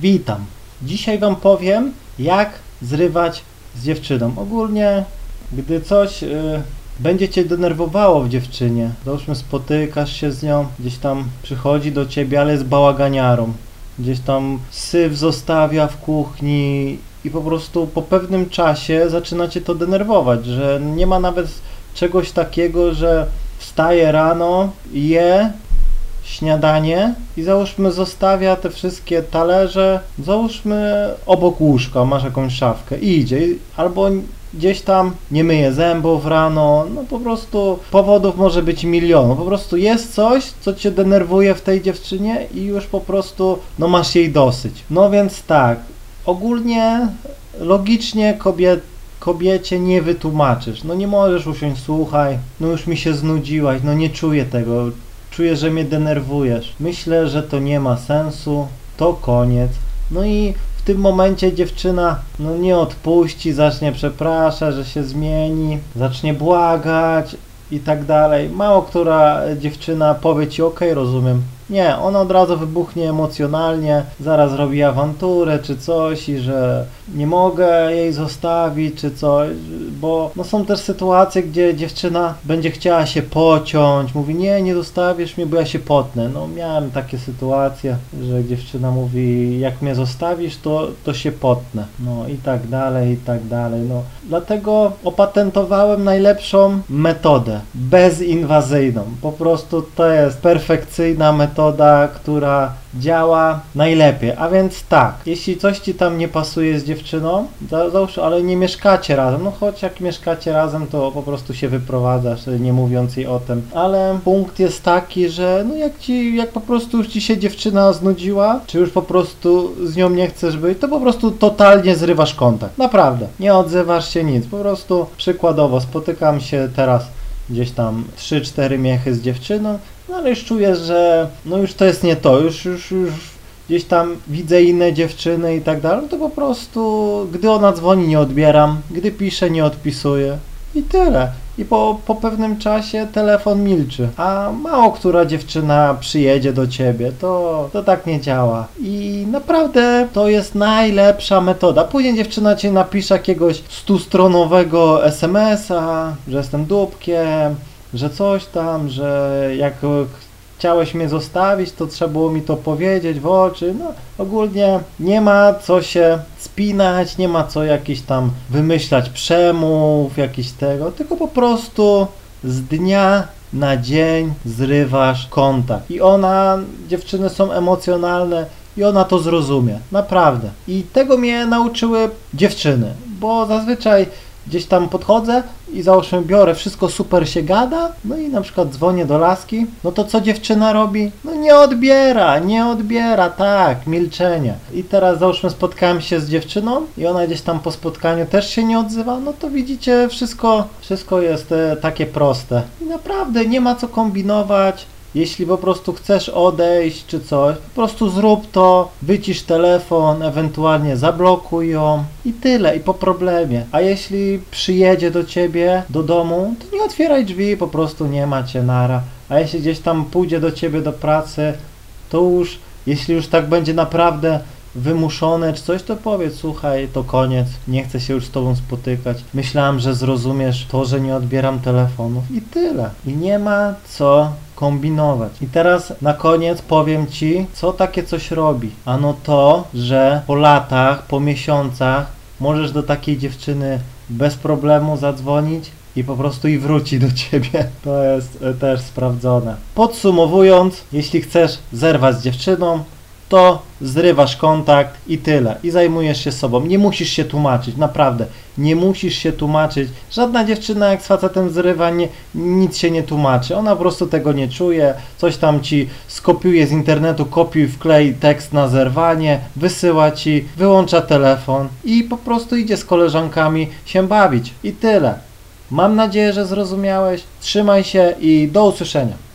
Witam. Dzisiaj Wam powiem, jak zrywać z dziewczyną. Ogólnie, gdy coś y, będzie Cię denerwowało w dziewczynie, załóżmy spotykasz się z nią, gdzieś tam przychodzi do Ciebie, ale jest bałaganiarą, gdzieś tam syf zostawia w kuchni i po prostu po pewnym czasie zaczyna Cię to denerwować, że nie ma nawet czegoś takiego, że wstaje rano, je, śniadanie i załóżmy zostawia te wszystkie talerze, załóżmy obok łóżka, masz jakąś szafkę i idzie, albo gdzieś tam nie myje zębów rano, no po prostu powodów może być milion, po prostu jest coś, co cię denerwuje w tej dziewczynie i już po prostu, no masz jej dosyć. No więc tak, ogólnie logicznie kobiet kobiecie nie wytłumaczysz. No nie możesz usiąść, słuchaj, no już mi się znudziłaś, no nie czuję tego, czuję, że mnie denerwujesz. Myślę, że to nie ma sensu, to koniec. No i w tym momencie dziewczyna no nie odpuści, zacznie przepraszać, że się zmieni, zacznie błagać i tak dalej. Mało która dziewczyna powie ci, ok, rozumiem. Nie, ona od razu wybuchnie emocjonalnie, zaraz robi awanturę czy coś i że nie mogę jej zostawić czy coś, bo no są też sytuacje, gdzie dziewczyna będzie chciała się pociąć, mówi nie, nie zostawisz mnie, bo ja się potnę. No miałem takie sytuacje, że dziewczyna mówi jak mnie zostawisz, to, to się potnę. No i tak dalej, i tak dalej. No dlatego opatentowałem najlepszą metodę, bezinwazyjną. Po prostu to jest perfekcyjna metoda, która działa najlepiej. A więc tak, jeśli coś ci tam nie pasuje z dziewczyną, załóż, ale nie mieszkacie razem, no choć jak mieszkacie razem, to po prostu się wyprowadzasz, nie mówiąc jej o tym. Ale punkt jest taki, że no jak ci, jak po prostu już ci się dziewczyna znudziła, czy już po prostu z nią nie chcesz być, to po prostu totalnie zrywasz kontakt. Naprawdę. Nie odzywasz się nic. Po prostu przykładowo spotykam się teraz gdzieś tam 3-4 miechy z dziewczyną, no ale już czuję, że no już to jest nie to, już, już, już gdzieś tam widzę inne dziewczyny i tak dalej, no to po prostu gdy ona dzwoni nie odbieram, gdy pisze nie odpisuję i tyle. I po, po pewnym czasie telefon milczy, a mało która dziewczyna przyjedzie do ciebie, to, to tak nie działa. I naprawdę to jest najlepsza metoda. Później dziewczyna ci napisze jakiegoś stustronowego SMS-a, że jestem dupkiem, że coś tam, że jak chciałeś mnie zostawić, to trzeba było mi to powiedzieć w oczy. No, ogólnie nie ma co się spinać, nie ma co jakiś tam wymyślać przemów, jakiś tego, tylko po prostu z dnia na dzień zrywasz kontakt. I ona, dziewczyny są emocjonalne i ona to zrozumie, naprawdę. I tego mnie nauczyły dziewczyny, bo zazwyczaj gdzieś tam podchodzę i załóżmy biorę, wszystko super się gada, no i na przykład dzwonię do laski, no to co dziewczyna robi? No nie odbiera, nie odbiera, tak, milczenie. I teraz załóżmy spotkałem się z dziewczyną i ona gdzieś tam po spotkaniu też się nie odzywa, no to widzicie, wszystko, wszystko jest e, takie proste. I naprawdę nie ma co kombinować, jeśli po prostu chcesz odejść czy coś, po prostu zrób to, wycisz telefon, ewentualnie zablokuj ją i tyle, i po problemie. A jeśli przyjedzie do ciebie, do domu, to nie otwieraj drzwi, po prostu nie ma cię nara. A jeśli gdzieś tam pójdzie do ciebie do pracy, to już, jeśli już tak będzie naprawdę wymuszone czy coś, to powiedz, słuchaj, to koniec, nie chcę się już z tobą spotykać. Myślałem, że zrozumiesz to, że nie odbieram telefonów i tyle. I nie ma co kombinować. I teraz na koniec powiem Ci, co takie coś robi. Ano to, że po latach, po miesiącach możesz do takiej dziewczyny bez problemu zadzwonić i po prostu i wróci do ciebie. To jest e, też sprawdzone. Podsumowując, jeśli chcesz zerwać z dziewczyną, to zrywasz kontakt i tyle. I zajmujesz się sobą. Nie musisz się tłumaczyć, naprawdę. Nie musisz się tłumaczyć. Żadna dziewczyna jak z facetem zrywa, nie, nic się nie tłumaczy. Ona po prostu tego nie czuje. Coś tam ci skopiuje z internetu, kopiuj, wklej tekst na zerwanie, wysyła ci, wyłącza telefon i po prostu idzie z koleżankami się bawić. I tyle. Mam nadzieję, że zrozumiałeś. Trzymaj się i do usłyszenia.